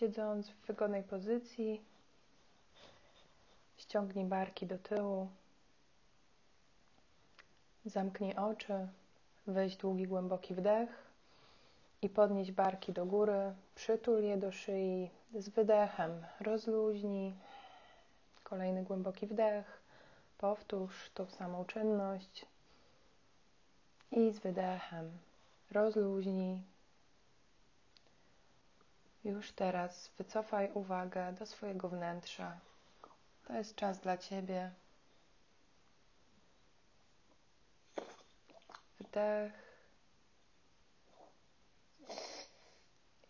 Siedząc w wygodnej pozycji, ściągnij barki do tyłu, zamknij oczy, weź długi, głęboki wdech i podnieś barki do góry, przytul je do szyi. Z wydechem, rozluźnij. Kolejny głęboki wdech, powtórz tą samą czynność. I z wydechem rozluźnij. Już teraz wycofaj uwagę do swojego wnętrza. To jest czas dla Ciebie. Wdech.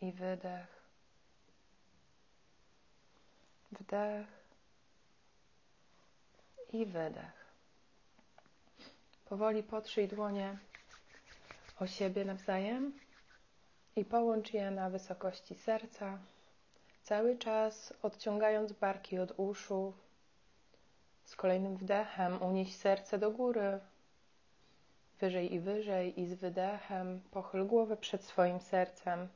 i wydech. Wdech i wydech. Powoli potrzyj dłonie o siebie nawzajem i połącz je na wysokości serca, cały czas odciągając barki od uszu. Z kolejnym wdechem unieś serce do góry, wyżej i wyżej, i z wydechem pochyl głowę przed swoim sercem.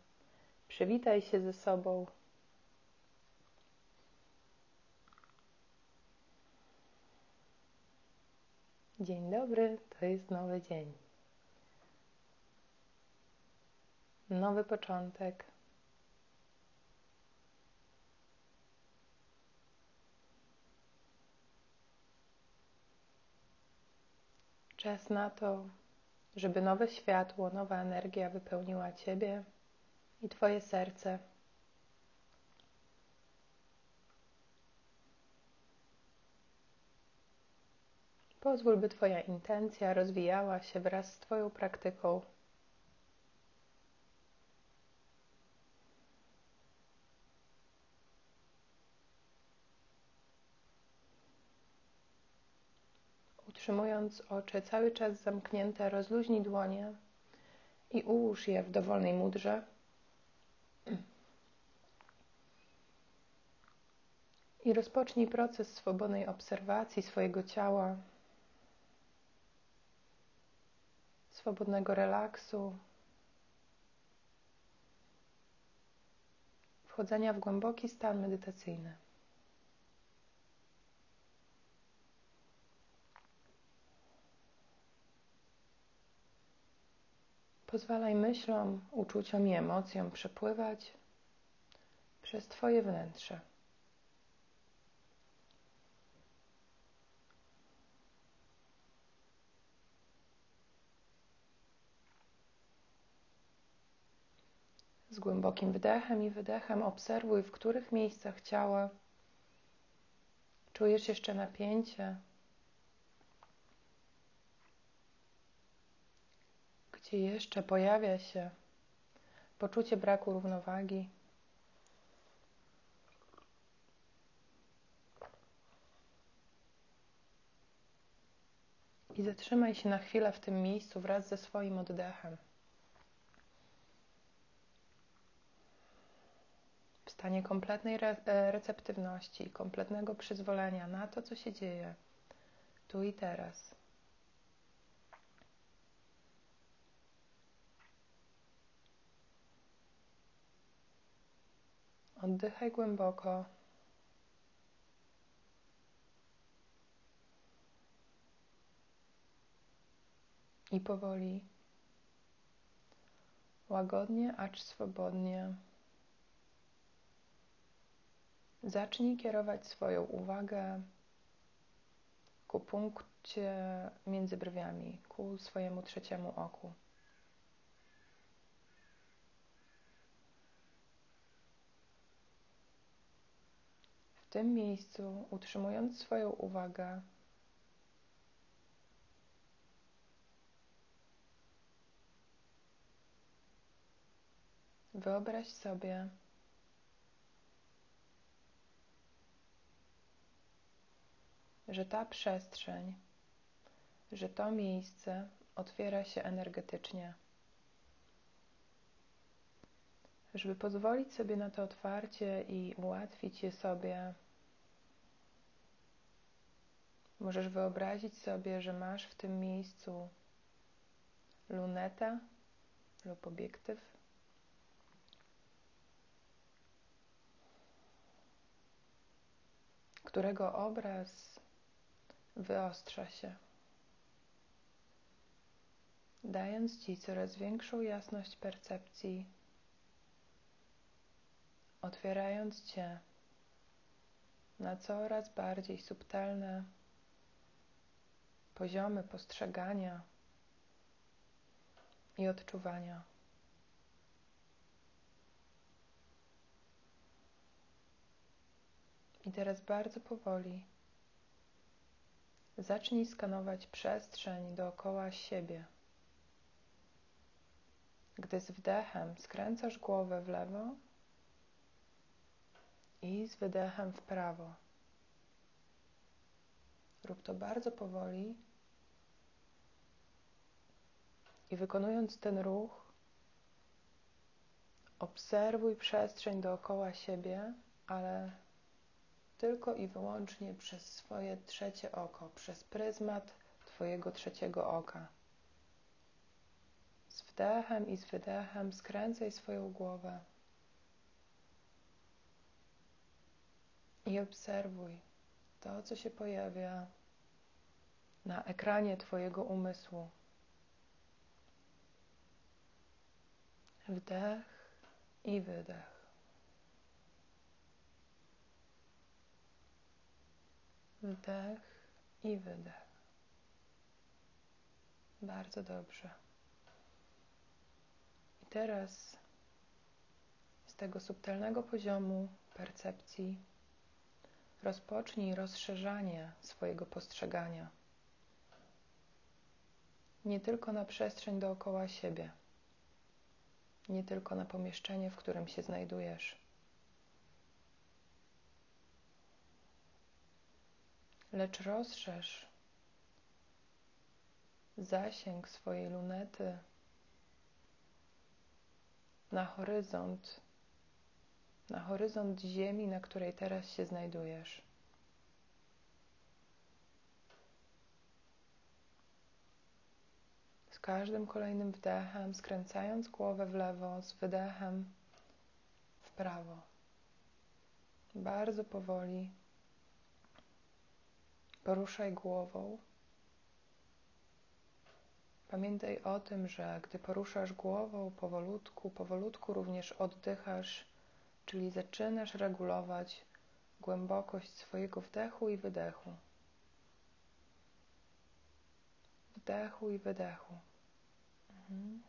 Przywitaj się ze sobą. Dzień dobry, to jest nowy dzień. Nowy początek. Czas na to, żeby nowe światło, nowa energia wypełniła Ciebie i Twoje serce. Pozwól, by Twoja intencja rozwijała się wraz z Twoją praktyką. Utrzymując oczy cały czas zamknięte, rozluźnij dłonie i ułóż je w dowolnej mudrze. I rozpocznij proces swobodnej obserwacji swojego ciała, swobodnego relaksu, wchodzenia w głęboki stan medytacyjny. Pozwalaj myślom, uczuciom i emocjom przepływać przez Twoje wnętrze. Z głębokim wdechem i wydechem obserwuj, w których miejscach ciała czujesz jeszcze napięcie, gdzie jeszcze pojawia się poczucie braku równowagi. I zatrzymaj się na chwilę w tym miejscu wraz ze swoim oddechem. W stanie kompletnej re e, receptywności, kompletnego przyzwolenia na to, co się dzieje tu i teraz. Oddychaj głęboko. I powoli, łagodnie, acz swobodnie, zacznij kierować swoją uwagę ku punkcie między brwiami, ku swojemu trzeciemu oku. Tym miejscu, utrzymując swoją uwagę, wyobraź sobie, że ta przestrzeń, że to miejsce otwiera się energetycznie. Żeby pozwolić sobie na to otwarcie i ułatwić je sobie, Możesz wyobrazić sobie, że masz w tym miejscu lunetę lub obiektyw. którego obraz wyostrza się, dając Ci coraz większą jasność percepcji, otwierając Cię na coraz bardziej subtelne poziomy postrzegania i odczuwania. I teraz bardzo powoli zacznij skanować przestrzeń dookoła siebie. Gdy z wdechem skręcasz głowę w lewo i z wydechem w prawo. Rób to bardzo powoli i wykonując ten ruch, obserwuj przestrzeń dookoła siebie, ale tylko i wyłącznie przez swoje trzecie oko, przez pryzmat Twojego trzeciego oka. Z wdechem i z wydechem skręcaj swoją głowę i obserwuj to, co się pojawia na ekranie Twojego umysłu. Wdech i wydech. Wdech i wydech. Bardzo dobrze. I teraz z tego subtelnego poziomu percepcji rozpocznij rozszerzanie swojego postrzegania. Nie tylko na przestrzeń dookoła siebie, nie tylko na pomieszczenie, w którym się znajdujesz. Lecz rozszerz zasięg swojej lunety na horyzont na horyzont Ziemi, na której teraz się znajdujesz. Z każdym kolejnym wdechem, skręcając głowę w lewo, z wydechem w prawo. Bardzo powoli poruszaj głową. Pamiętaj o tym, że gdy poruszasz głową powolutku, powolutku również oddychasz czyli zaczynasz regulować głębokość swojego wdechu i wydechu. Wdechu i wydechu. Mhm.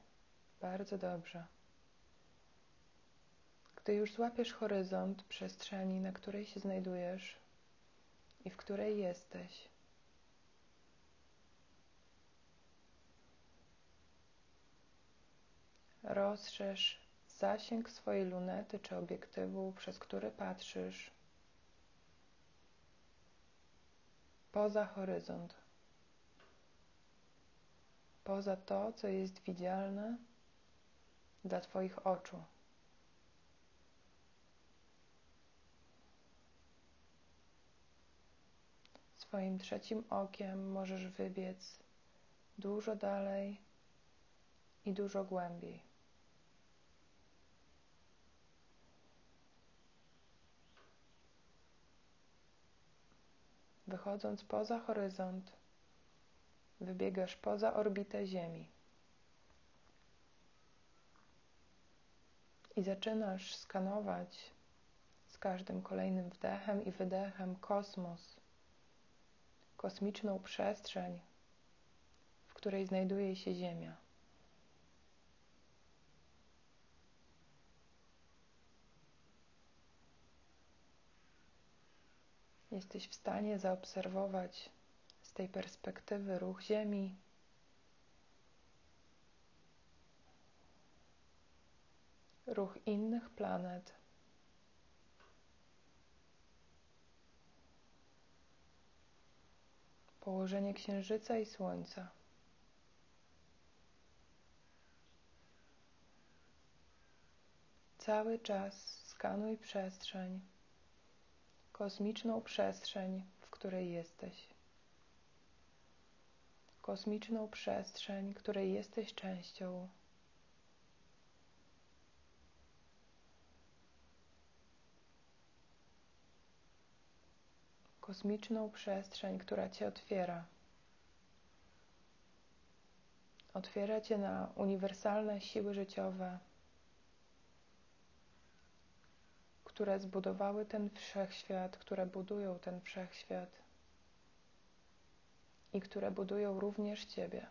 Bardzo dobrze. Gdy już złapiesz horyzont przestrzeni, na której się znajdujesz i w której jesteś, rozszerz zasięg swojej lunety czy obiektywu, przez który patrzysz, poza horyzont, poza to, co jest widzialne dla Twoich oczu. Swoim trzecim okiem możesz wybiec dużo dalej i dużo głębiej. Wychodząc poza horyzont, wybiegasz poza orbitę Ziemi. I zaczynasz skanować z każdym kolejnym wdechem i wydechem kosmos, kosmiczną przestrzeń, w której znajduje się Ziemia. Jesteś w stanie zaobserwować z tej perspektywy ruch Ziemi. Ruch innych planet. Położenie Księżyca i Słońca. Cały czas skanuj przestrzeń kosmiczną przestrzeń, w której jesteś. Kosmiczną przestrzeń, której jesteś częścią. kosmiczną przestrzeń, która Cię otwiera. Otwiera Cię na uniwersalne siły życiowe, które zbudowały ten wszechświat, które budują ten wszechświat i które budują również Ciebie.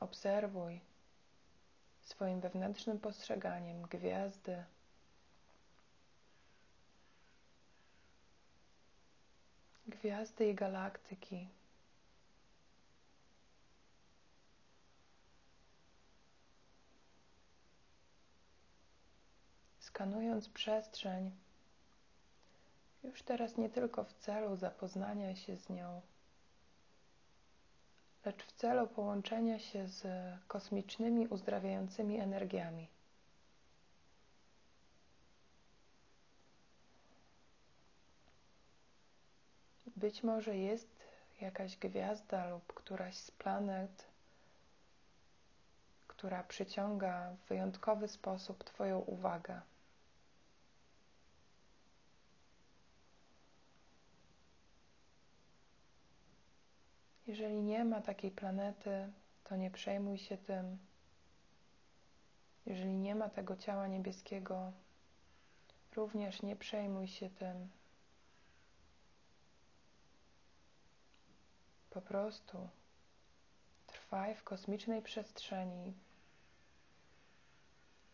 Obserwuj swoim wewnętrznym postrzeganiem gwiazdy, gwiazdy i galaktyki. Skanując przestrzeń, już teraz nie tylko w celu zapoznania się z nią, lecz w celu połączenia się z kosmicznymi, uzdrawiającymi energiami. Być może jest jakaś gwiazda lub któraś z planet, która przyciąga w wyjątkowy sposób Twoją uwagę. Jeżeli nie ma takiej planety, to nie przejmuj się tym. Jeżeli nie ma tego ciała niebieskiego, również nie przejmuj się tym. Po prostu trwaj w kosmicznej przestrzeni,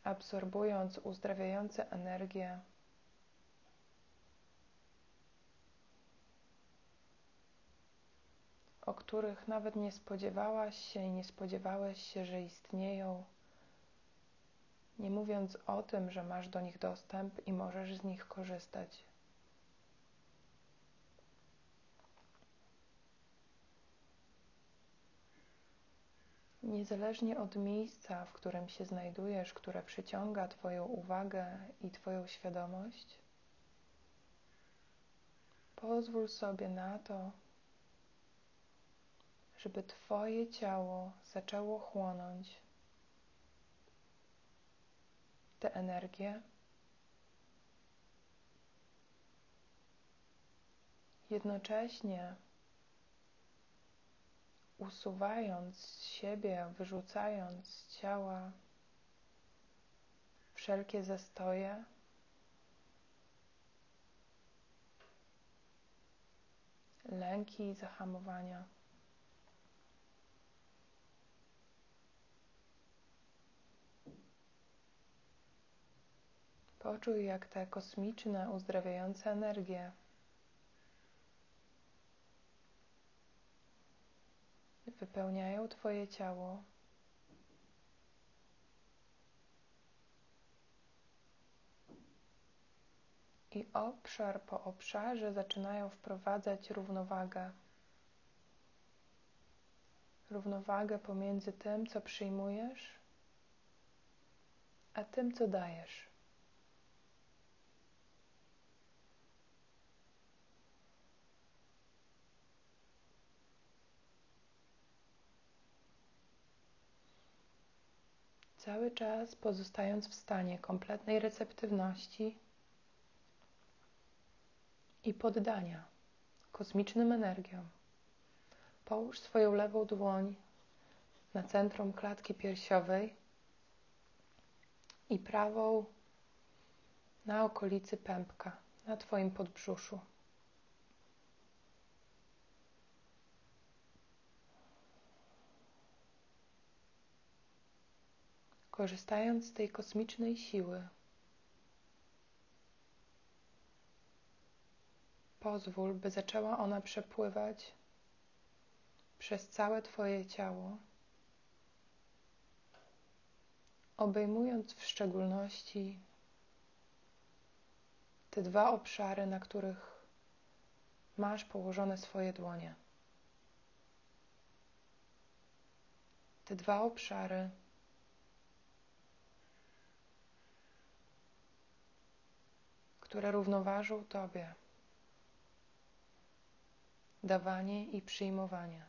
absorbując uzdrawiające energię. O których nawet nie spodziewałaś się i nie spodziewałeś się, że istnieją, nie mówiąc o tym, że masz do nich dostęp i możesz z nich korzystać. Niezależnie od miejsca, w którym się znajdujesz, które przyciąga Twoją uwagę i Twoją świadomość, pozwól sobie na to, żeby Twoje ciało zaczęło chłonąć tę energię. Jednocześnie usuwając z siebie, wyrzucając z ciała wszelkie zastoje, lęki i zahamowania. Poczuj, jak te kosmiczne, uzdrawiające energie wypełniają Twoje ciało. I obszar po obszarze zaczynają wprowadzać równowagę. Równowagę pomiędzy tym, co przyjmujesz, a tym, co dajesz. Cały czas pozostając w stanie kompletnej receptywności i poddania kosmicznym energiom. Połóż swoją lewą dłoń na centrum klatki piersiowej i prawą na okolicy pępka, na Twoim podbrzuszu. Korzystając z tej kosmicznej siły, pozwól, by zaczęła ona przepływać przez całe Twoje ciało, obejmując w szczególności te dwa obszary, na których masz położone swoje dłonie. Te dwa obszary które równoważą Tobie. Dawanie i przyjmowanie.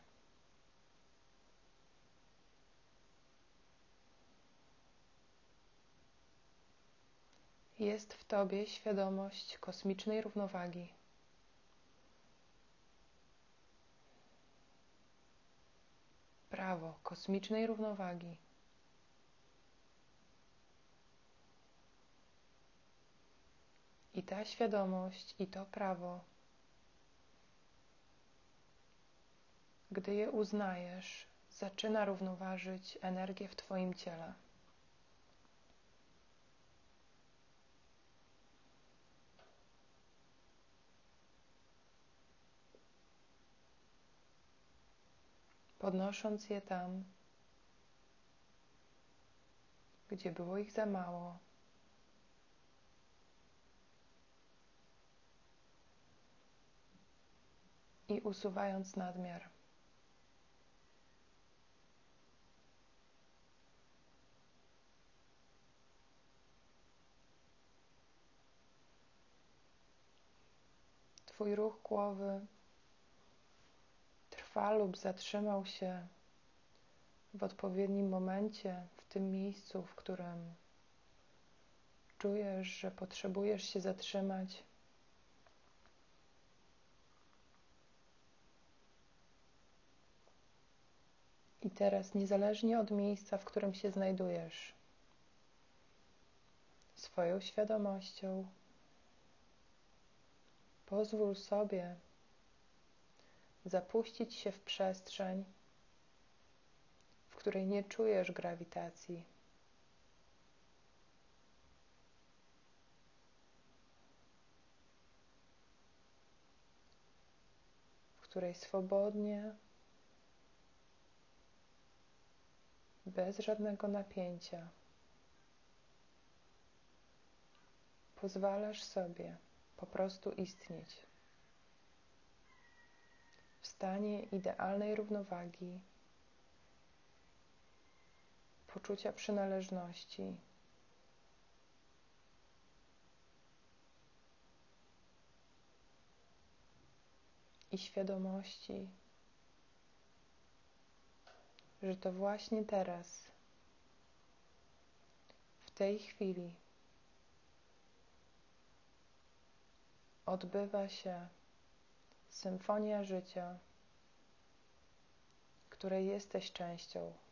jest w Tobie świadomość kosmicznej równowagi. Prawo kosmicznej równowagi. I ta świadomość, i to prawo, gdy je uznajesz, zaczyna równoważyć energię w Twoim ciele. podnosząc je tam, gdzie było ich za mało. I usuwając nadmiar. Twój ruch głowy trwa lub zatrzymał się w odpowiednim momencie, w tym miejscu, w którym czujesz, że potrzebujesz się zatrzymać. I teraz, niezależnie od miejsca, w którym się znajdujesz, swoją świadomością pozwól sobie zapuścić się w przestrzeń, w której nie czujesz grawitacji. W której swobodnie, bez żadnego napięcia, pozwalasz sobie po prostu istnieć stanie idealnej równowagi, poczucia przynależności. I świadomości, że to właśnie teraz, w tej chwili, odbywa się symfonia życia, której jesteś częścią.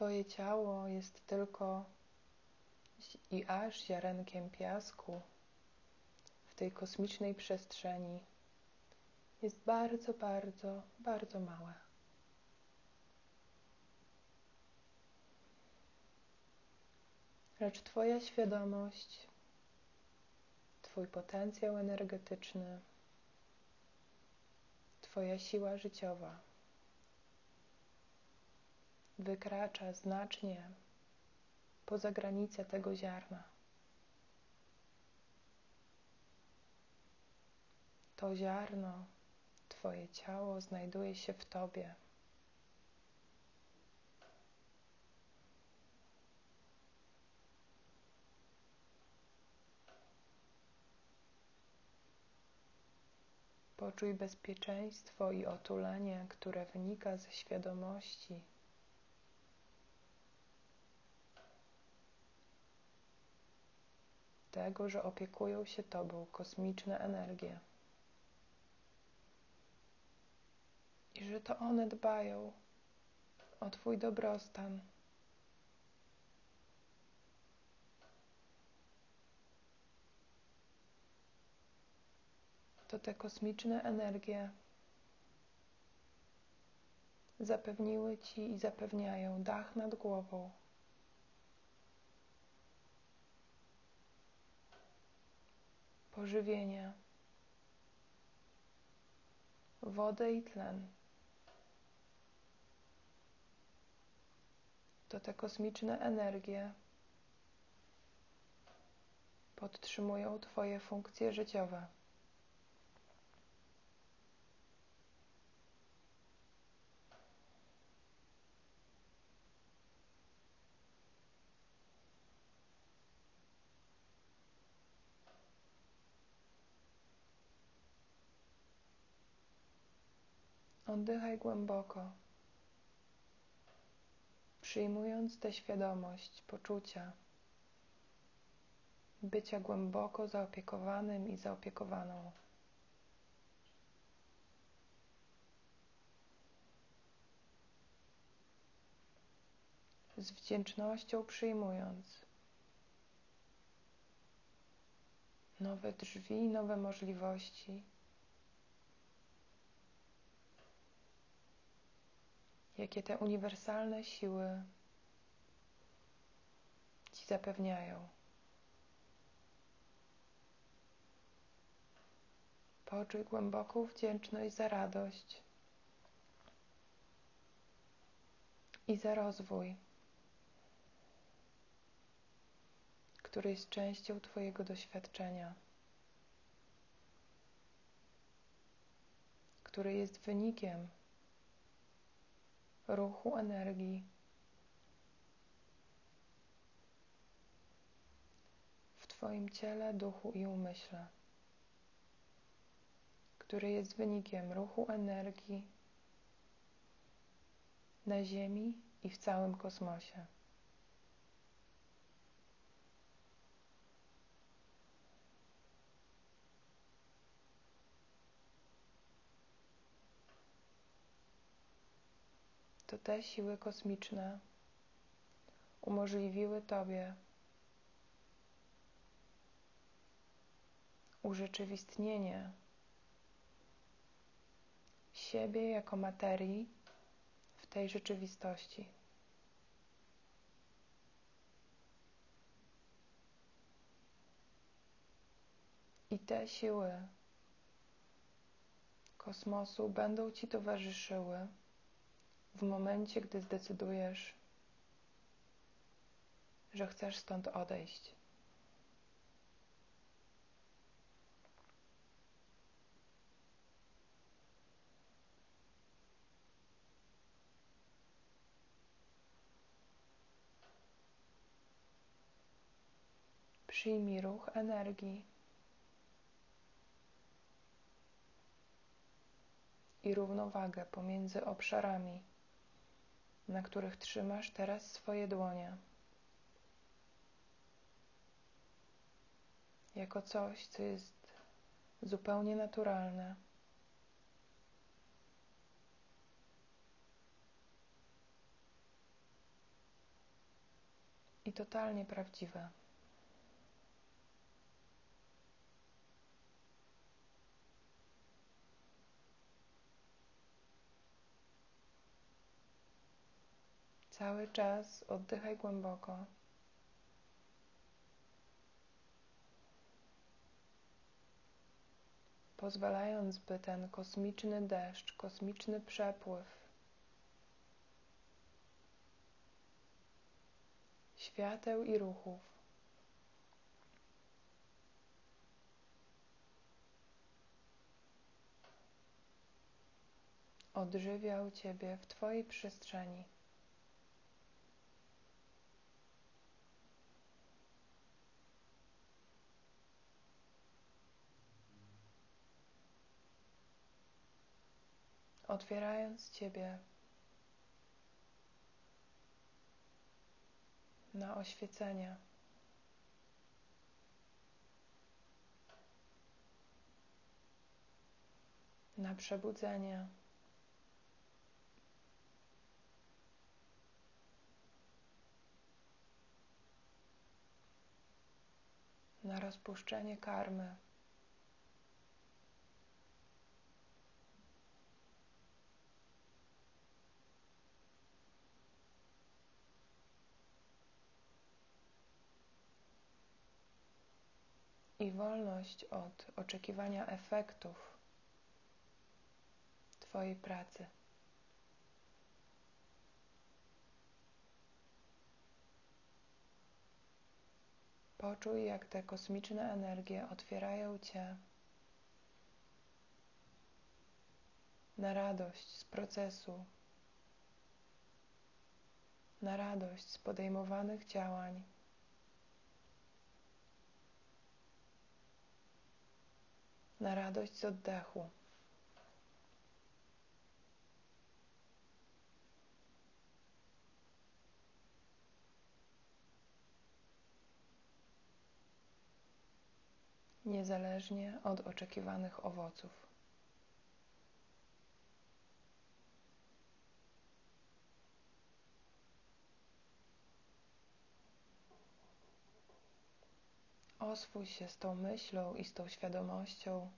Twoje ciało jest tylko i aż ziarenkiem piasku w tej kosmicznej przestrzeni. Jest bardzo, bardzo, bardzo małe. lecz Twoja świadomość, Twój potencjał energetyczny, Twoja siła życiowa wykracza znacznie poza granicę tego ziarna. To ziarno, Twoje ciało znajduje się w Tobie. Poczuj bezpieczeństwo i otulenie, które wynika ze świadomości. Tego, że opiekują się Tobą kosmiczne energie i że to one dbają o Twój dobrostan. to te kosmiczne energie zapewniły Ci i zapewniają dach nad głową. Pożywienie, wodę i tlen. To te kosmiczne energie podtrzymują Twoje funkcje życiowe. Oddychaj głęboko, przyjmując tę świadomość, poczucia bycia głęboko zaopiekowanym i zaopiekowaną. Z wdzięcznością przyjmując nowe drzwi, nowe możliwości. Jakie te uniwersalne siły Ci zapewniają. Poczuj głęboką wdzięczność za radość i za rozwój, który jest częścią Twojego doświadczenia, który jest wynikiem ruchu energii. w Twoim ciele, duchu i umyśle który jest wynikiem ruchu energii na Ziemi i w całym kosmosie. To te siły kosmiczne umożliwiły Tobie urzeczywistnienie siebie jako materii w tej rzeczywistości. I te siły kosmosu będą Ci towarzyszyły w momencie, gdy zdecydujesz, że chcesz stąd odejść. Przyjmij ruch energii i równowagę pomiędzy obszarami, na których trzymasz teraz swoje dłonie. Jako coś, co jest zupełnie naturalne. I totalnie prawdziwe. Cały czas oddychaj głęboko. Pozwalając, by ten kosmiczny deszcz, kosmiczny przepływ świateł i ruchów odżywiał Ciebie w Twojej przestrzeni. Otwierając Ciebie na oświecenie. Na przebudzenie. Na rozpuszczenie karmy. I wolność od oczekiwania efektów Twojej pracy. Poczuj, jak te kosmiczne energie otwierają Cię na radość z procesu, na radość z podejmowanych działań. na radość z oddechu. Niezależnie od oczekiwanych owoców. Oswój się z tą myślą i z tą świadomością,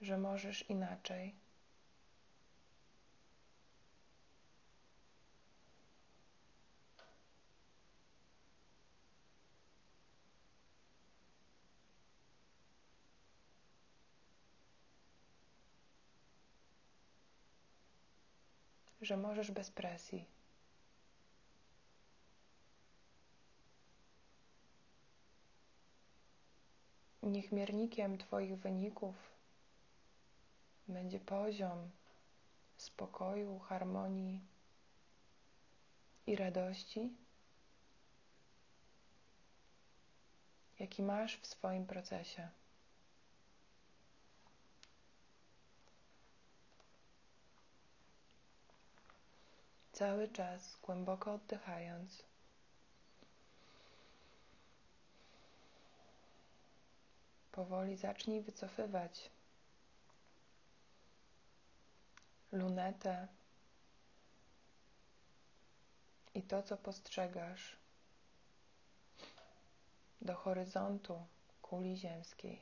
że możesz inaczej. Że możesz bez presji. Niech miernikiem Twoich wyników będzie poziom spokoju, harmonii i radości, jaki masz w swoim procesie. Cały czas głęboko oddychając. Powoli zacznij wycofywać lunetę i to, co postrzegasz do horyzontu kuli ziemskiej.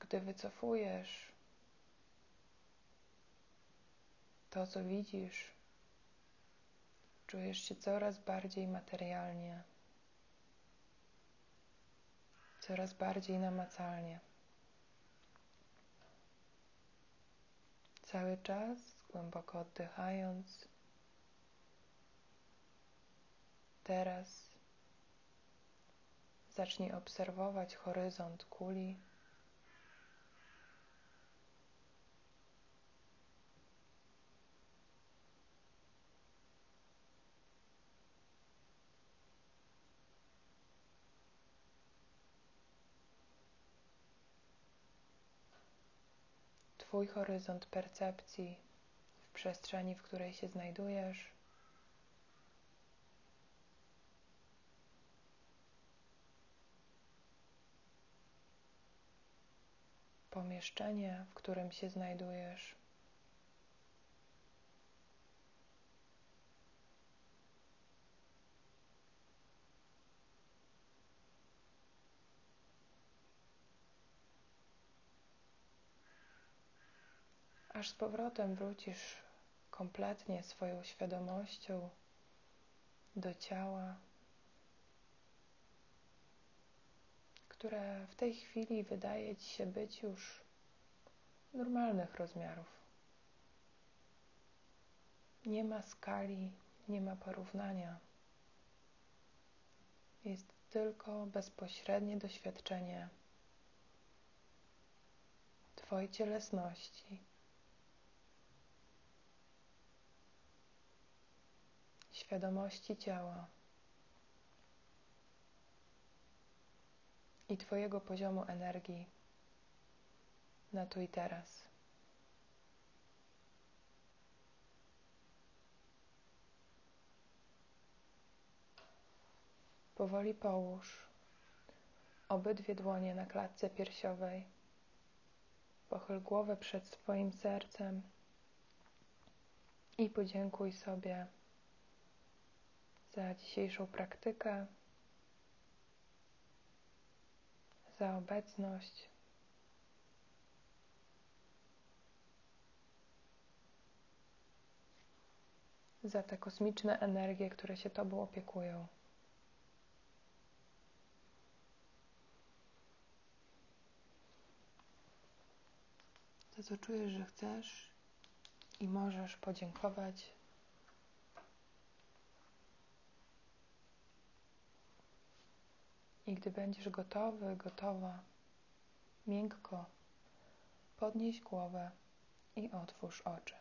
Gdy wycofujesz to, co widzisz, czujesz się coraz bardziej materialnie, coraz bardziej namacalnie. Cały czas głęboko oddychając. Teraz zacznij obserwować horyzont kuli. Twój horyzont percepcji w przestrzeni, w której się znajdujesz. Pomieszczenie, w którym się znajdujesz. Aż z powrotem wrócisz kompletnie swoją świadomością do ciała, które w tej chwili wydaje Ci się być już normalnych rozmiarów. Nie ma skali, nie ma porównania. Jest tylko bezpośrednie doświadczenie Twojej cielesności świadomości ciała i Twojego poziomu energii na tu i teraz. Powoli połóż obydwie dłonie na klatce piersiowej. Pochyl głowę przed swoim sercem i podziękuj sobie za dzisiejszą praktykę, za obecność. Za te kosmiczne energie, które się Tobą opiekują. To, co czujesz, że chcesz i możesz podziękować I gdy będziesz gotowy, gotowa, miękko podnieś głowę i otwórz oczy.